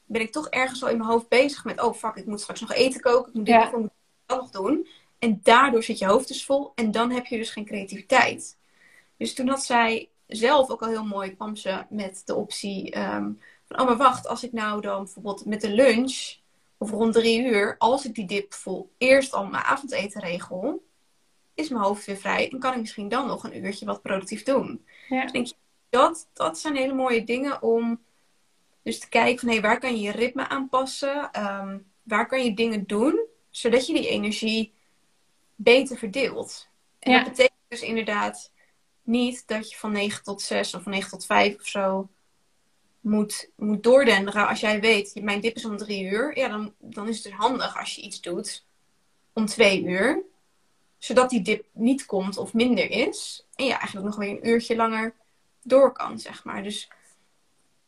Ben ik toch ergens al in mijn hoofd bezig met oh fuck, ik moet straks nog eten koken. Ik moet dit Ja. nog nog doen. En daardoor zit je hoofd dus vol. En dan heb je dus geen creativiteit. Dus toen had zij zelf ook al heel mooi, kwam ze met de optie ehm, van, oh maar wacht, als ik nou dan bijvoorbeeld met de lunch of rond drie uur, als ik die dip voel, eerst al mijn avondeten regel, is mijn hoofd weer vrij en kan ik misschien dan nog een uurtje wat productief doen. Ja. Dus denk je, dat, dat zijn hele mooie dingen om dus te kijken van, hé, waar kan je je ritme aanpassen? Ehm, waar kan je dingen doen, zodat je die energie beter verdeelt? En Ja. dat betekent dus inderdaad niet dat je van 9 tot 6 of van 9 tot 5 of zo moet, moet doordenderen. Als jij weet, mijn dip is om drie uur, ja, dan, dan is het dus handig als je iets doet om twee uur. Zodat die dip niet komt of minder is. En je eigenlijk nog weer een uurtje langer door kan, zeg maar. Dus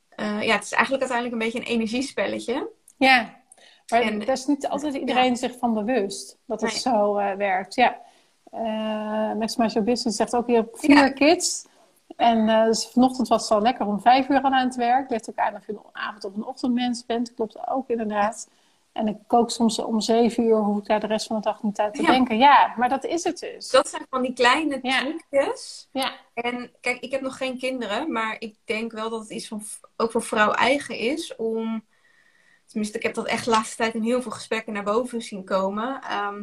eh, ja, het is eigenlijk uiteindelijk een beetje een energiespelletje. Ja, maar En- daar is niet altijd iedereen zich van bewust dat het Nee. zo eh, werkt. Ja. Eh Maximize Your Business zegt ook, hebt vier Ja. kids. En eh, dus vanochtend was het al lekker om vijf uur al aan het werk. Ligt ook aan of je een avond- of een ochtendmens bent. Klopt ook inderdaad. En ik kook soms om zeven uur, hoef ik daar de rest van de dag niet aan te Ja. denken. Ja, maar dat is het dus. Dat zijn van die kleine Ja. trucjes. Ja, En kijk, ik heb nog geen kinderen, maar ik denk wel dat het iets van ook voor vrouw eigen is om. Tenminste, ik heb dat echt de laatste tijd in heel veel gesprekken naar boven zien komen. ehm,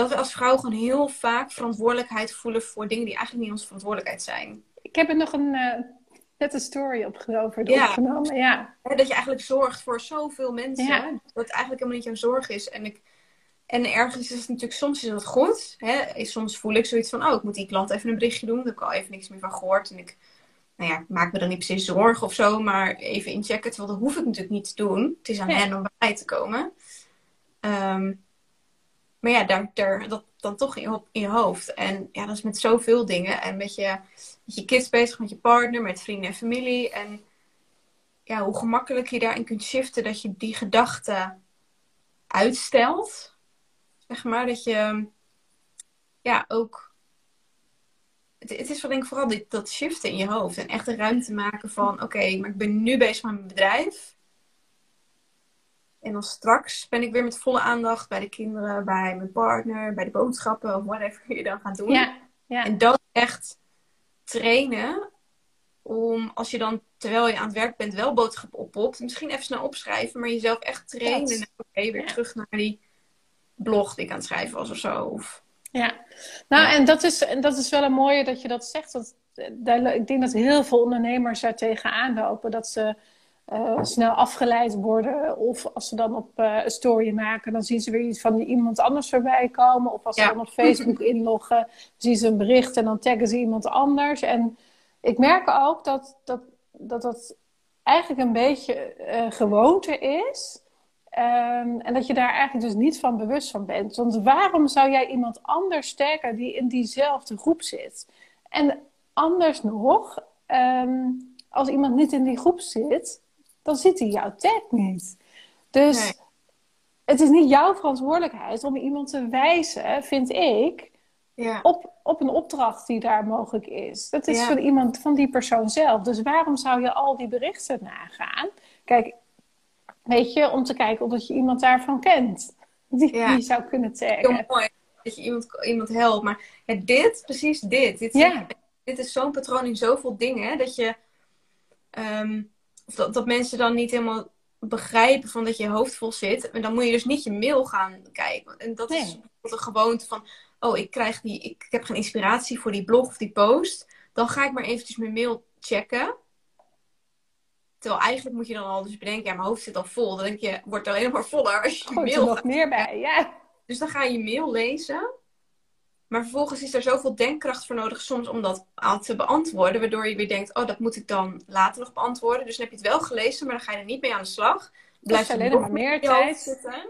dat we als vrouw gewoon heel vaak verantwoordelijkheid voelen voor dingen die eigenlijk niet onze verantwoordelijkheid zijn. ik heb er nog een eh, nette story op, over Ja. opgenomen. Ja. Dat je eigenlijk zorgt voor zoveel mensen. Ja. Dat het eigenlijk helemaal niet jouw zorg is. En, ik, en ergens is het natuurlijk, soms is dat goed. Hè? Soms voel ik zoiets van, oh, ik moet die klant even een berichtje doen. Daar heb ik al even niks meer van gehoord. En ik, nou ja, ik maak me dan niet precies zorgen of zo. Maar even inchecken. Terwijl dat hoef ik natuurlijk niet te doen. Het is aan Ja. hen om bij mij te komen. Ehm, maar ja, daar, daar, dat dan toch in je, in je hoofd. En ja, dat is met zoveel dingen. En met je, met je kids bezig, met je partner, met vrienden en familie. En ja, hoe gemakkelijk je daarin kunt shiften dat je die gedachten uitstelt. Zeg maar dat je ja ook. Het, het is wel denk ik vooral dit, dat shiften in je hoofd en echt de ruimte maken van oké, maar ik ben nu bezig met mijn bedrijf. En dan straks ben ik weer met volle aandacht bij de kinderen, bij mijn partner, bij de boodschappen of whatever je dan gaat doen. Ja, ja. En dat echt trainen om als je dan terwijl je aan het werk bent wel boodschap oppopt, misschien even snel opschrijven, maar jezelf echt trainen. En oké, weer Ja. terug naar die blog die ik aan het schrijven was of zo. Of, Ja, nou en dat is, en dat is wel een mooie dat je dat zegt. Dat, daar, ik denk dat heel veel ondernemers daar tegenaan lopen. Dat ze eh, snel afgeleid worden. Of als ze dan op eh, een story maken, dan zien ze weer iets van iemand anders voorbij komen. Of als ze dan op Facebook inloggen, zien ze een bericht en dan taggen ze iemand anders. En ik merk ook dat dat, dat, dat eigenlijk een beetje eh, gewoonte is. Ehm, en dat je daar eigenlijk dus niet van bewust van bent. Want waarom zou jij iemand anders taggen die in diezelfde groep zit? En anders nog, ehm, als iemand niet in die groep zit, dan ziet hij jouw tag niet. Dus Nee. het is niet jouw verantwoordelijkheid om iemand te wijzen, vind ik, ja. op, op een opdracht die daar mogelijk is. Dat is Ja. van iemand, van die persoon zelf. Dus waarom zou je al die berichten nagaan? Kijk, weet je, om te kijken of dat je iemand daarvan kent. Die, Ja. die zou kunnen heel taggen. mooi dat je iemand, iemand helpt. Maar dit, precies dit. Dit, dit is zo'n patroon in zoveel dingen. Dat je. ehm, of dat, dat mensen dan niet helemaal begrijpen van dat je hoofd vol zit. En dan moet je dus niet je mail gaan kijken. En dat is Nee. bijvoorbeeld een gewoonte van. Oh, ik krijg die. Ik, heb geen inspiratie voor die blog of die post. Dan ga ik maar eventjes mijn mail checken. Terwijl eigenlijk moet je dan al dus bedenken, ja, mijn hoofd zit al vol. Dan denk je, wordt alleen maar voller als je je Gooit er mail nog meer bij, ja. dus dan ga je je mail lezen. Maar vervolgens is er zoveel denkkracht voor nodig soms om dat aan te beantwoorden. Waardoor je weer denkt, oh, dat moet ik dan later nog beantwoorden. Dus dan heb je het wel gelezen, maar dan ga je er niet mee aan de slag. Blijft je er alleen maar meer tijd. zitten.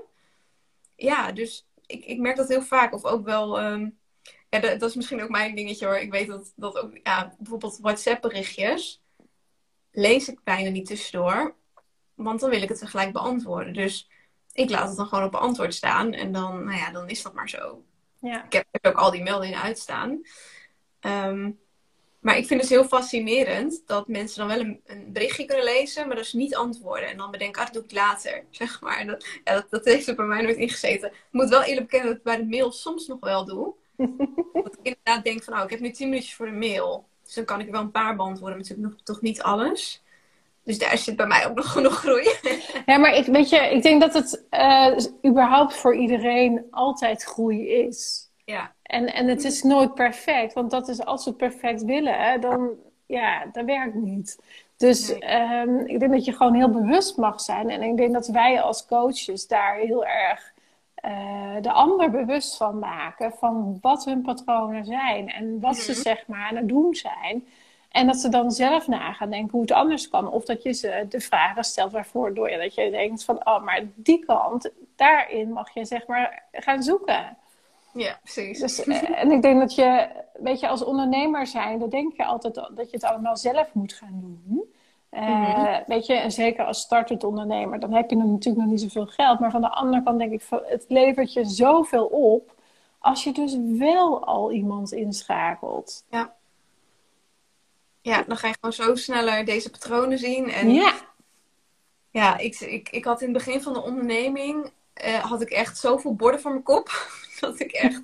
Ja, dus ik, ik merk dat heel vaak. Of ook wel, ehm, ja, dat, dat is misschien ook mijn dingetje hoor. Ik weet dat, dat ook, ja, bijvoorbeeld WhatsApp berichtjes. Lees ik bijna niet tussendoor. Want dan wil ik het tegelijk beantwoorden. Dus ik laat het dan gewoon op beantwoord staan. En dan, nou ja, dan is dat maar zo. Ja. Ik heb ook al die meldingen uitstaan. Ehm, maar ik vind het heel fascinerend dat mensen dan wel een, een berichtje kunnen lezen, maar dus niet antwoorden. En dan bedenken, ah, dat doe ik later, zeg maar. En Dat, ja, dat, dat heeft er bij mij nooit ingezeten. Ik moet wel eerlijk bekennen dat ik bij de mail soms nog wel doe. dat ik inderdaad denk van, nou, ik heb nu 10 minuutjes voor de mail. Dus dan kan ik wel een paar beantwoorden, maar natuurlijk nog, toch niet alles. Dus daar zit bij mij ook nog genoeg groei. Ja, maar ik, weet je, ik denk dat het eh, überhaupt voor iedereen altijd groei is. ja, En, en het is nooit perfect, want dat is als we het perfect willen, dan ja, dat werkt niet. Dus Nee. ehm, ik denk dat je gewoon heel bewust mag zijn. En ik denk dat wij als coaches daar heel erg eh, de ander bewust van maken. Van wat hun patronen zijn en wat ze Mhm. zeg maar aan het doen zijn. En dat ze dan zelf na gaan denken hoe het anders kan. Of dat je ze de vragen stelt waarvoor door je dat je denkt van oh, maar die kant, daarin mag je zeg maar gaan zoeken. ja, precies. Dus, eh, en ik denk dat je, weet je, als ondernemer zijn, dan denk je altijd dat je het allemaal zelf moet gaan doen. Eh, Mhm. Weet je, en zeker als startend ondernemer, dan heb je natuurlijk nog niet zoveel geld. Maar van de andere kant denk ik, het levert je zoveel op als je dus wel al iemand inschakelt. Ja, dan ga je gewoon zo sneller deze patronen zien. En Ja, Ja, ik, ik, ik had in het begin van de onderneming eh, had ik echt zoveel borden voor mijn kop. dat ik echt,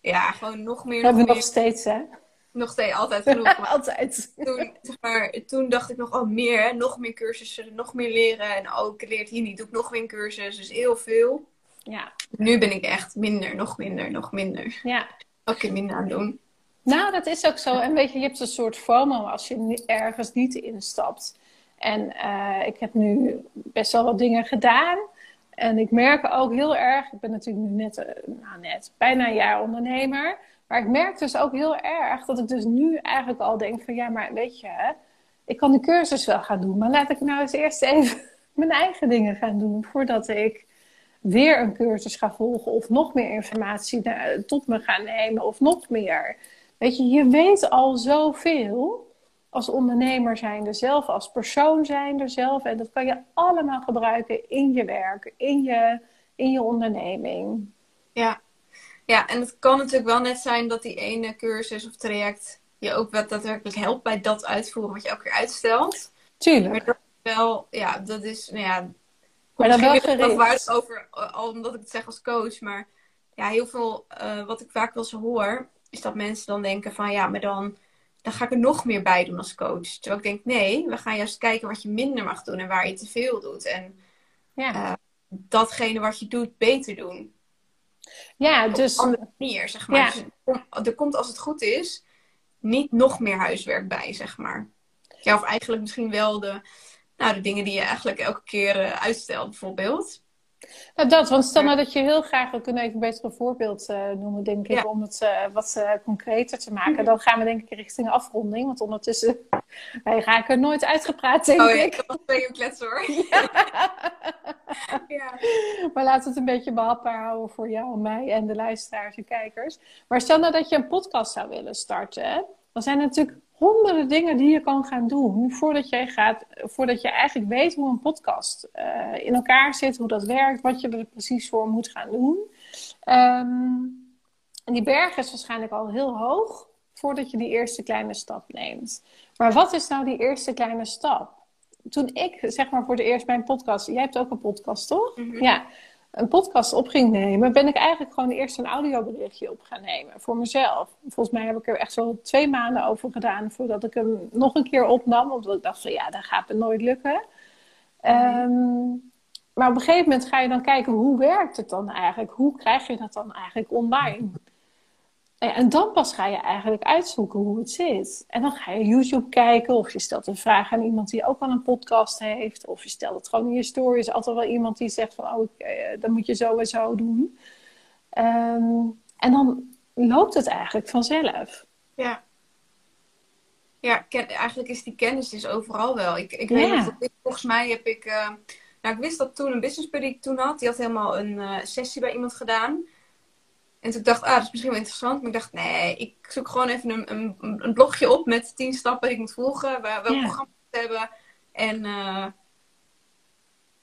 ja, gewoon nog meer. hebben we nog, nog steeds, hè? meer, nog steeds altijd genoeg. Maar Altijd. toen, maar, toen dacht ik nog, oh meer, hè, nog meer cursussen, nog meer leren. En oh, ik leer het hier niet, doe ik nog weer een cursus. Dus heel veel. Ja, Nu ben ik echt minder, nog minder, nog minder. ja. Ook minder aan doen. Nou, dat is ook zo. En weet je, je hebt een soort FOMO als je ergens niet instapt. En eh, ik heb nu best wel wat dingen gedaan. En ik merk ook heel erg, ik ben natuurlijk nu net, eh, nou net, bijna een jaar ondernemer. Maar ik merk dus ook heel erg dat ik dus nu eigenlijk al denk van ja, maar weet je, ik kan de cursus wel gaan doen. Maar laat ik nou eens eerst even mijn eigen dingen gaan doen voordat ik weer een cursus ga volgen of nog meer informatie na- tot me ga nemen of nog meer. Weet je, je weet al zoveel. als ondernemer zijnde zelf, als persoon zijnde zelf. En dat kan je allemaal gebruiken in je werk, in je, in je onderneming. Ja. ja, en het kan natuurlijk wel net zijn dat die ene cursus of traject je ook wel daadwerkelijk helpt bij dat uitvoeren wat je elke keer uitstelt. Tuurlijk. Maar dat is wel, ja, dat is, nou ja, Maar dan wel wat gericht. waard over, al omdat ik het zeg als coach, maar ja, heel veel eh, wat ik vaak wel eens hoor, is dat mensen dan denken van ja, maar dan, dan ga ik er nog meer bij doen als coach. Terwijl ik denk, nee, we gaan juist kijken wat je minder mag doen en waar je te veel doet. En Ja, eh, datgene wat je doet, beter doen. ja Op dus een andere manier, zeg maar. Ja. Dus er komt- er komt, als het goed is, niet nog meer huiswerk bij, zeg maar. Ja, of eigenlijk misschien wel de, nou, de dingen die je eigenlijk elke keer eh, uitstelt, bijvoorbeeld. Nou, dat, want stel nou dat je heel graag, we kunnen even beter een voorbeeld eh, noemen, denk ik, Ja. om het eh, wat eh, concreter te maken. Dan gaan we denk ik richting afronding, want ondertussen wij raken nooit uitgepraat, denk Oh ja, ik. twee uur kletsen hoor. Ja. Maar laten we het een beetje behapbaar houden voor jou, mij en de luisteraars en kijkers. Maar stel nou dat je een podcast zou willen starten, hè, dan zijn er natuurlijk honderden dingen die je kan gaan doen voordat je, gaat, voordat je eigenlijk weet hoe een podcast eh, in elkaar zit, hoe dat werkt, wat je er precies voor moet gaan doen. Ehm, en die berg is waarschijnlijk al heel hoog voordat je die eerste kleine stap neemt. Maar wat is nou die eerste kleine stap? Toen ik zeg maar voor de eerst mijn podcast, jij hebt ook een podcast toch? Mhm. Ja, een podcast op ging nemen, ben ik eigenlijk gewoon eerst een audioberichtje op gaan nemen voor mezelf. Volgens mij heb ik er echt zo twee maanden over gedaan voordat ik hem nog een keer opnam, omdat ik dacht van ja, dat gaat me nooit lukken. Ehm, maar op een gegeven moment ga je dan kijken hoe werkt het dan eigenlijk? Hoe krijg je dat dan eigenlijk online? Ja, en dan pas ga je eigenlijk uitzoeken hoe het zit. En dan ga je YouTube kijken of je stelt een vraag aan iemand die ook al een podcast heeft. Of je stelt het gewoon in je story. Er is altijd wel iemand die zegt van, oh, eh, dat moet je zo en zo doen. Ehm, en dan loopt het eigenlijk vanzelf. Ja. Ja, ken- eigenlijk is die kennis dus overal wel. Ik, ik weet dat volgens mij heb ik... eh, nou, ik wist dat toen een business buddy ik toen had, die had helemaal een eh, sessie bij iemand gedaan. En toen dacht ik, ah, dat is misschien wel interessant. Maar ik dacht, nee, ik zoek gewoon even een, een, een blogje op met tien stappen die ik moet volgen. Waar, welk Ja. programma moet hebben. En eh,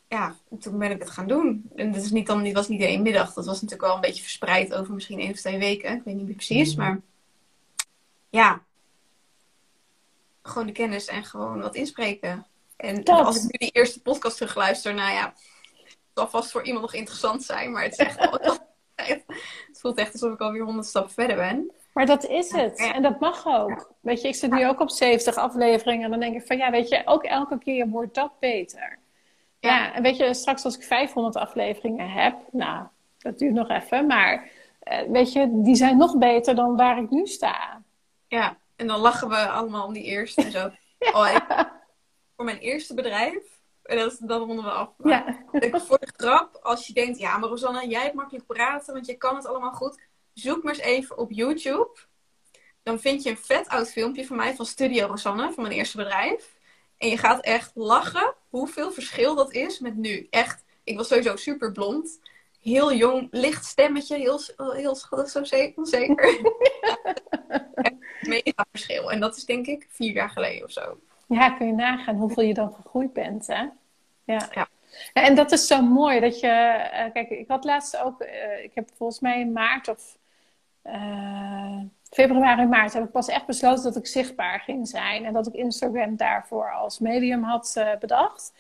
ja, toen ben ik het gaan doen. En dat is niet dan, dit was niet één middag. Dat was natuurlijk wel een beetje verspreid over misschien één of twee weken. Ik weet niet meer precies, maar ja. Gewoon de kennis en gewoon wat inspreken. En Dat. als ik nu die eerste podcast terugluister, nou ja, het zal vast voor iemand nog interessant zijn, maar het is echt wel, het voelt echt alsof ik alweer honderd stappen verder ben. Maar dat is het. En dat mag ook. Weet je, ik zit nu ook op 70 afleveringen. En dan denk ik van, ja, weet je, ook elke keer wordt dat beter. Ja, Ja. en weet je, straks als ik 500 afleveringen heb, nou, dat duurt nog even. Maar eh, weet je, die zijn nog beter dan waar ik nu sta. Ja, en dan lachen we allemaal om die eerste en zo. Oh, ik- voor mijn eerste bedrijf, en dat, is- dan ronden we af. Maar Ja, ik- voor de grap, als je denkt, ja, maar Rosanne, jij hebt makkelijk praten, want je kan het allemaal goed. Zoek maar eens even op YouTube. Dan vind je een vet oud filmpje van mij van Studio Rosanne, van mijn eerste bedrijf. En je gaat echt lachen hoeveel verschil dat is met nu. Echt, ik was sowieso super blond. Heel jong, licht stemmetje, heel, heel, heel zo zeker. zeker. Echt mega verschil. En dat is denk ik vier jaar geleden of zo. ja, kun je nagaan hoeveel je dan gegroeid bent, hè? Ja. Ja. Ja, En dat is zo mooi dat je, eh, kijk, ik had laatst ook, eh, ik heb volgens mij in maart of eh, februari, maart heb ik pas echt besloten dat ik zichtbaar ging zijn en dat ik Instagram daarvoor als medium had bedacht.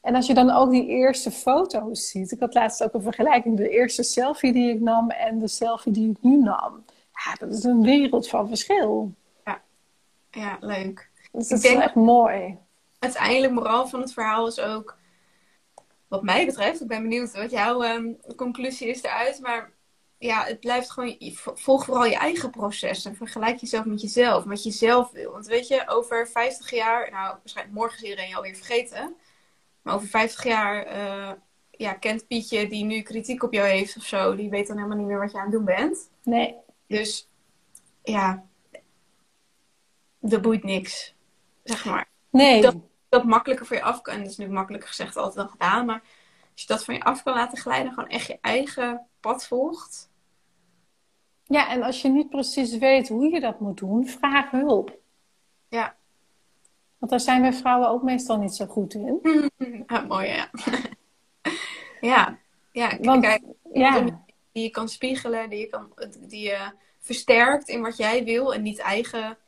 En als je dan ook die eerste foto's ziet, ik had laatst ook een vergelijking, de eerste selfie die ik nam en de selfie die ik nu nam. Ja, dat is een wereld van verschil. Ja, leuk. Dus Ik dat is denk- wel echt mooi. uiteindelijk moraal van het verhaal is ook, wat mij betreft, ik ben benieuwd wat jouw ehm, conclusie is eruit, maar ja, het blijft gewoon, volg vooral je eigen proces en vergelijk jezelf met jezelf, wat je zelf wil. Want weet je, over 50 jaar, nou waarschijnlijk morgen is iedereen je alweer vergeten, maar over 50 jaar eh, ja, kent Pietje die nu kritiek op jou heeft of zo, die weet dan helemaal niet meer wat je aan het doen bent. Nee, Dus ja, dat boeit niks, zeg maar nee. Dat- dat makkelijker voor je af kan. En dat is nu makkelijker gezegd altijd dan gedaan. Maar als je dat van je af kan laten glijden, gewoon echt je eigen pad volgt. Ja, en als je niet precies weet hoe je dat moet doen, vraag hulp. Ja, Want daar zijn wij vrouwen ook meestal niet zo goed in. Mooi, ja. ja, ja. Want, kijk, ja, die je kan spiegelen, die je, kan, die je versterkt in wat jij wil en niet eigen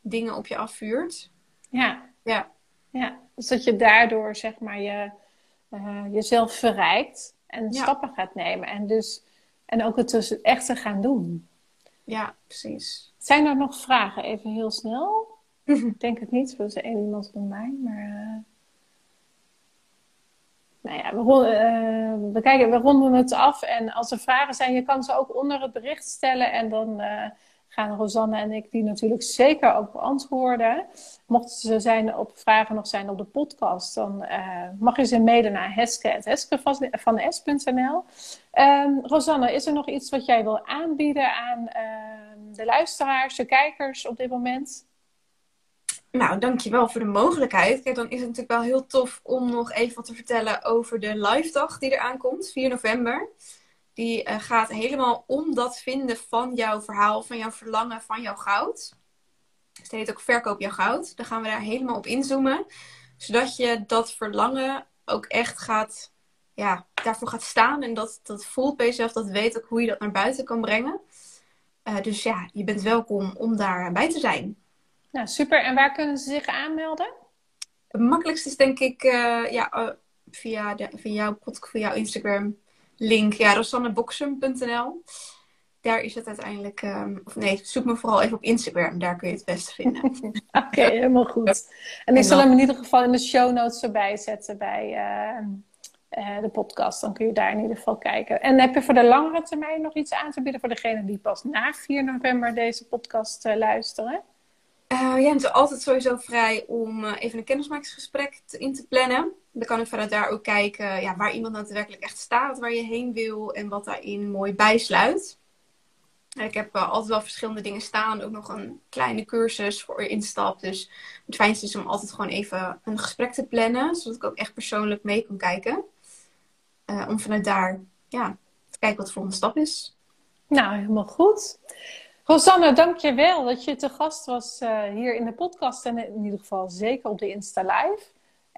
dingen op je afvuurt. ja, Ja, ja. Dus dat je daardoor zeg maar je, eh, jezelf verrijkt en Ja. stappen gaat nemen. En, dus, en ook het dus echt te gaan doen. ja, precies. Zijn er nog vragen? Even heel snel. Ik denk het niet, is één iemand bij mij. Maar, eh, nou ja, we, eh, we, kijken, we ronden het af. En als er vragen zijn, je kan ze ook onder het bericht stellen. En dan gaan Rosanne en ik die natuurlijk zeker ook beantwoorden. Mochten ze zijn op vragen nog zijn op de podcast, dan eh, mag je ze mailen naar heske.heske.van.s.nl. Ehm Rosanne, is er nog iets wat jij wil aanbieden aan ehm, de luisteraars, de kijkers op dit moment? Nou, dankjewel voor de mogelijkheid. Kijk, dan is het natuurlijk wel heel tof om nog even wat te vertellen over de live dag die eraan komt, 4 november. Die eh, gaat helemaal om dat vinden van jouw verhaal, van jouw verlangen, van jouw goud. Dus het heet ook Verkoop jouw goud. Dan gaan we daar helemaal op inzoomen. Zodat je dat verlangen ook echt gaat, ja, daarvoor gaat staan. En dat, dat voelt bij jezelf, dat weet ook hoe je dat naar buiten kan brengen. Eh, dus ja, je bent welkom om daarbij te zijn. Nou, super. En waar kunnen ze zich aanmelden? Het makkelijkste is denk ik eh, ja, eh, via, de, via, jouw pod- via jouw Instagram link. Ja, rosanneboxum.nl. Daar is het uiteindelijk... ehm, of nee, zoek me vooral even op Instagram. Daar kun je het beste vinden. Oké, helemaal goed. En ik zal hem in ieder geval in de show notes erbij zetten bij eh, eh, de podcast. Dan kun je daar in ieder geval kijken. En heb je voor de langere termijn nog iets aan te bieden voor degenen die pas na 4 november deze podcast eh, luisteren? Eh, jij bent altijd sowieso vrij om even een kennismakingsgesprek in te plannen. Dan kan ik vanuit daar ook kijken ja, waar iemand daadwerkelijk echt staat, waar je heen wil en wat daarin mooi bijsluit. Ik heb eh, altijd wel verschillende dingen staan, ook nog een kleine cursus voor instap. Dus het fijnste is om altijd gewoon even een gesprek te plannen, zodat ik ook echt persoonlijk mee kan kijken. Eh, om vanuit daar ja, te kijken wat de volgende stap is. Nou, helemaal goed. Rosanne, dank je wel dat je te gast was eh, hier in de podcast. En in ieder geval zeker op de Insta Live.